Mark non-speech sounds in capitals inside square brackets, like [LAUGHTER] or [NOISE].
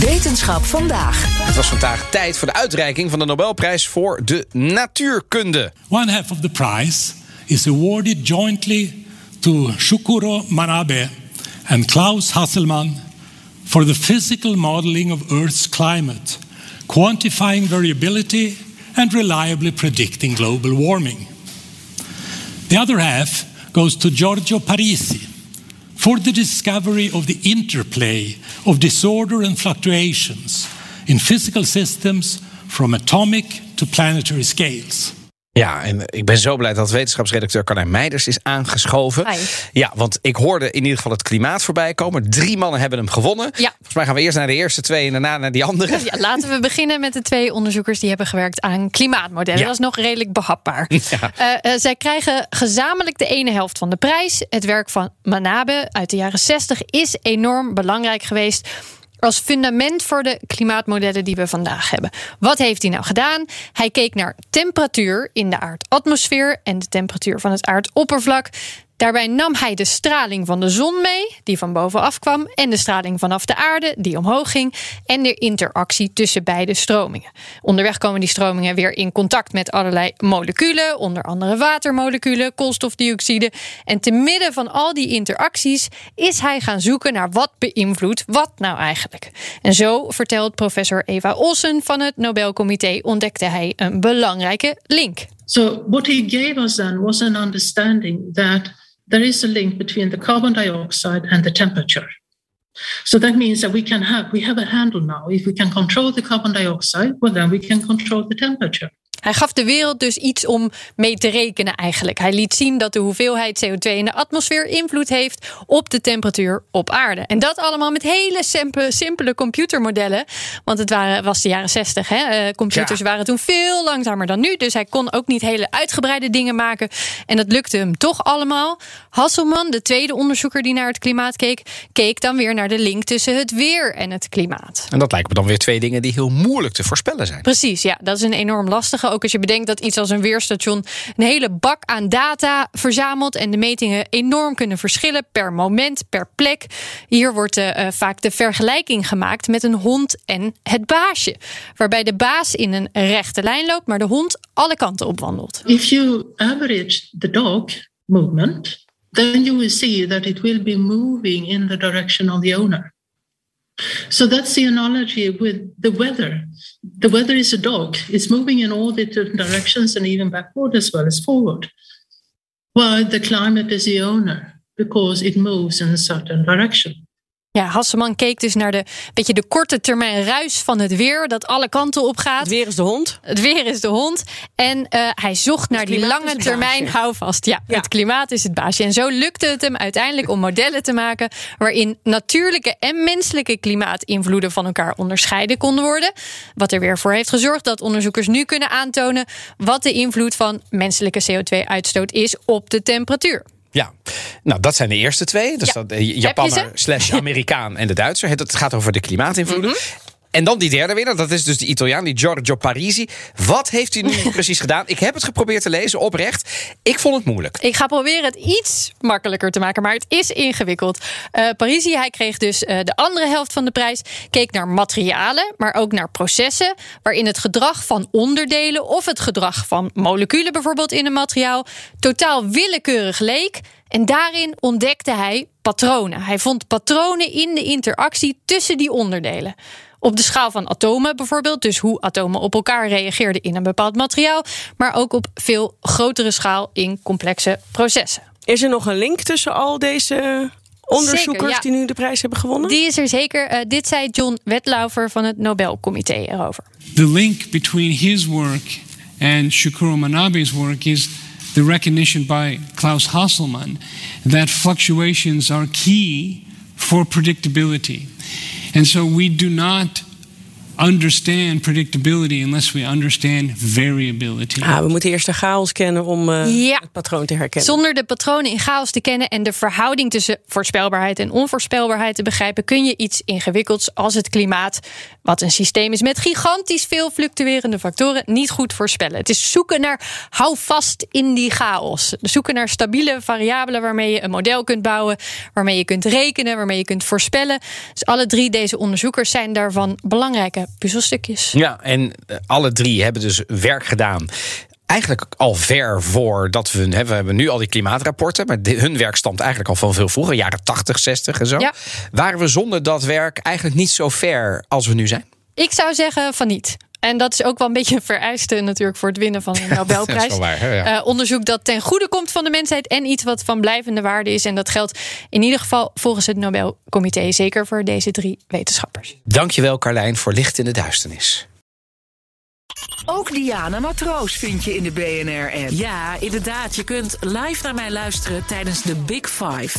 Wetenschap vandaag. Het was vandaag tijd voor de uitreiking van de Nobelprijs voor de natuurkunde. One half of the prize is awarded jointly to Shukuro Manabe and Klaus Hasselmann for the physical modeling of Earth's climate, quantifying variability and reliably predicting global warming. The other half goes to Giorgio Parisi for the discovery of the interplay of disorder and fluctuations in physical systems from atomic to planetary scales. Ja, en ik ben zo blij dat wetenschapsredacteur Carlijn Meiders is aangeschoven. Hi. Ja, want ik hoorde in ieder geval het klimaat voorbij komen. Drie mannen hebben hem gewonnen. Ja. Volgens mij gaan we eerst naar de eerste twee en daarna naar die andere. Ja, laten we beginnen met de twee onderzoekers die hebben gewerkt aan klimaatmodellen. Ja. Dat is nog redelijk behapbaar. [LAUGHS] Eh, eh, zij krijgen gezamenlijk de ene helft van de prijs. Het werk van Manabe uit de jaren 60 is enorm belangrijk geweest. Als fundament voor de klimaatmodellen die we vandaag hebben. Wat heeft hij nou gedaan? Hij keek naar temperatuur in de aardatmosfeer en de temperatuur van het aardoppervlak. Daarbij nam hij de straling van de zon mee, die van bovenaf kwam, en de straling vanaf de aarde, die omhoog ging, en de interactie tussen beide stromingen. Onderweg komen die stromingen weer in contact met allerlei moleculen, onder andere watermoleculen, koolstofdioxide. En te midden van al die interacties is hij gaan zoeken naar wat beïnvloedt wat nou eigenlijk. En zo vertelt professor Eva Olsen van het Nobelcomité ontdekte hij een belangrijke link. So, what he gave us then was an understanding that there is a link between the carbon dioxide and the temperature. So that means that we can have we have a handle now. If we can control the carbon dioxide, well then we can control the temperature. Hij gaf de wereld dus iets om mee te rekenen eigenlijk. Hij liet zien dat de hoeveelheid CO2 in de atmosfeer invloed heeft op de temperatuur op aarde. En dat allemaal met hele simpele, simpele computermodellen. Want het waren, was de jaren 60. Hè? Eh, computers Ja. waren toen veel langzamer dan nu. Dus hij kon ook niet hele uitgebreide dingen maken. En dat lukte hem toch allemaal. Hasselman, de tweede onderzoeker die naar het klimaat keek, keek dan weer naar de link tussen het weer en het klimaat. En dat lijken me dan weer twee dingen die heel moeilijk te voorspellen zijn. Precies, ja, dat is een enorm lastige. Ook als je bedenkt dat iets als een weerstation een hele bak aan data verzamelt en de metingen enorm kunnen verschillen per moment, per plek. Hier wordt eh, eh, vaak de vergelijking gemaakt met een hond en het baasje, waarbij de baas in een rechte lijn loopt, maar de hond alle kanten op wandelt. If you average the dog movement, then you will see that it will be moving in the direction of the owner. So that's the analogy with the weather. The weather is a dog. It's moving in all different directions and even backward as well as forward. While the climate is the owner because it moves in a certain direction. Ja, Hasselman keek dus naar de, beetje de korte termijn ruis van het weer, dat alle kanten op gaat. Het weer is de hond. Het weer is de hond. En eh, hij zocht naar die lange termijn houvast. Ja, Ja. het klimaat is het baasje. En zo lukte het hem uiteindelijk om modellen te maken waarin natuurlijke en menselijke klimaatinvloeden van elkaar onderscheiden konden worden. Wat er weer voor heeft gezorgd dat onderzoekers nu kunnen aantonen wat de invloed van menselijke CO2-uitstoot is op de temperatuur. Ja, nou dat zijn de eerste twee. Dus Ja. dat, eh, Japanner slash Amerikaan en de Duitser. Het het gaat over de klimaatinvloeden. Mhm. En dan die derde winnaar, dat is dus de Italiaan, die Giorgio Parisi. Wat heeft hij nu [LAUGHS] precies gedaan? Ik heb het geprobeerd te lezen, oprecht. Ik vond het moeilijk. Ik ga proberen het iets makkelijker te maken, maar het is ingewikkeld. Eh Parisi, hij kreeg dus eh, de andere helft van de prijs. Keek naar materialen, maar ook naar processen. waarin het gedrag van onderdelen of het gedrag van moleculen bijvoorbeeld in een materiaal. totaal willekeurig leek. En daarin ontdekte hij patronen. Hij vond patronen in de interactie tussen die onderdelen. Op de schaal van atomen bijvoorbeeld, dus hoe atomen op elkaar reageerden in een bepaald materiaal, maar ook op veel grotere schaal in complexe processen. Is er nog een link tussen al deze onderzoekers Zeker, ja. die nu de prijs hebben gewonnen? Die is er zeker. Eh, dit zei John Wetlaufer van het Nobelcomité erover. The link between his work and Shukuro Manabe's work is the recognition by Klaus Hasselmann that fluctuations are key for predictability. And so we do not understand predictability unless we understand variability. Ah, we moeten eerst de chaos kennen om uh, Ja. het patroon te herkennen. Zonder de patronen in chaos te kennen en de verhouding tussen voorspelbaarheid en onvoorspelbaarheid te begrijpen, kun je iets ingewikkelds als het klimaat, wat een systeem is met gigantisch veel fluctuerende factoren, niet goed voorspellen. Het is zoeken naar hou vast in die chaos. Zoeken naar stabiele variabelen waarmee je een model kunt bouwen, waarmee je kunt rekenen, waarmee je kunt voorspellen. Dus alle drie deze onderzoekers zijn daarvan belangrijke puzzelstukjes. Ja, en eh, alle drie hebben dus werk gedaan. Eigenlijk al ver voordat we. Hè, we hebben nu al die klimaatrapporten. Maar hun werk stamt eigenlijk al van veel vroeger, jaren 80, 60 en zo. Ja. Waren we zonder dat werk eigenlijk niet zo ver als we nu zijn? Ik zou zeggen van niet. En dat is ook wel een beetje een vereiste natuurlijk voor het winnen van [LAUGHS] een Nobelprijs. Dat is wel waar, hè, ja. Eh, onderzoek dat ten goede komt van de mensheid en iets wat van blijvende waarde is. En dat geldt in ieder geval volgens het Nobelcomité zeker voor deze drie wetenschappers. Dankjewel, Carlijn, voor licht in de duisternis. Ook Diana Matroos vind je in de BNR-app. Ja, inderdaad. Je kunt live naar mij luisteren tijdens de Big Five.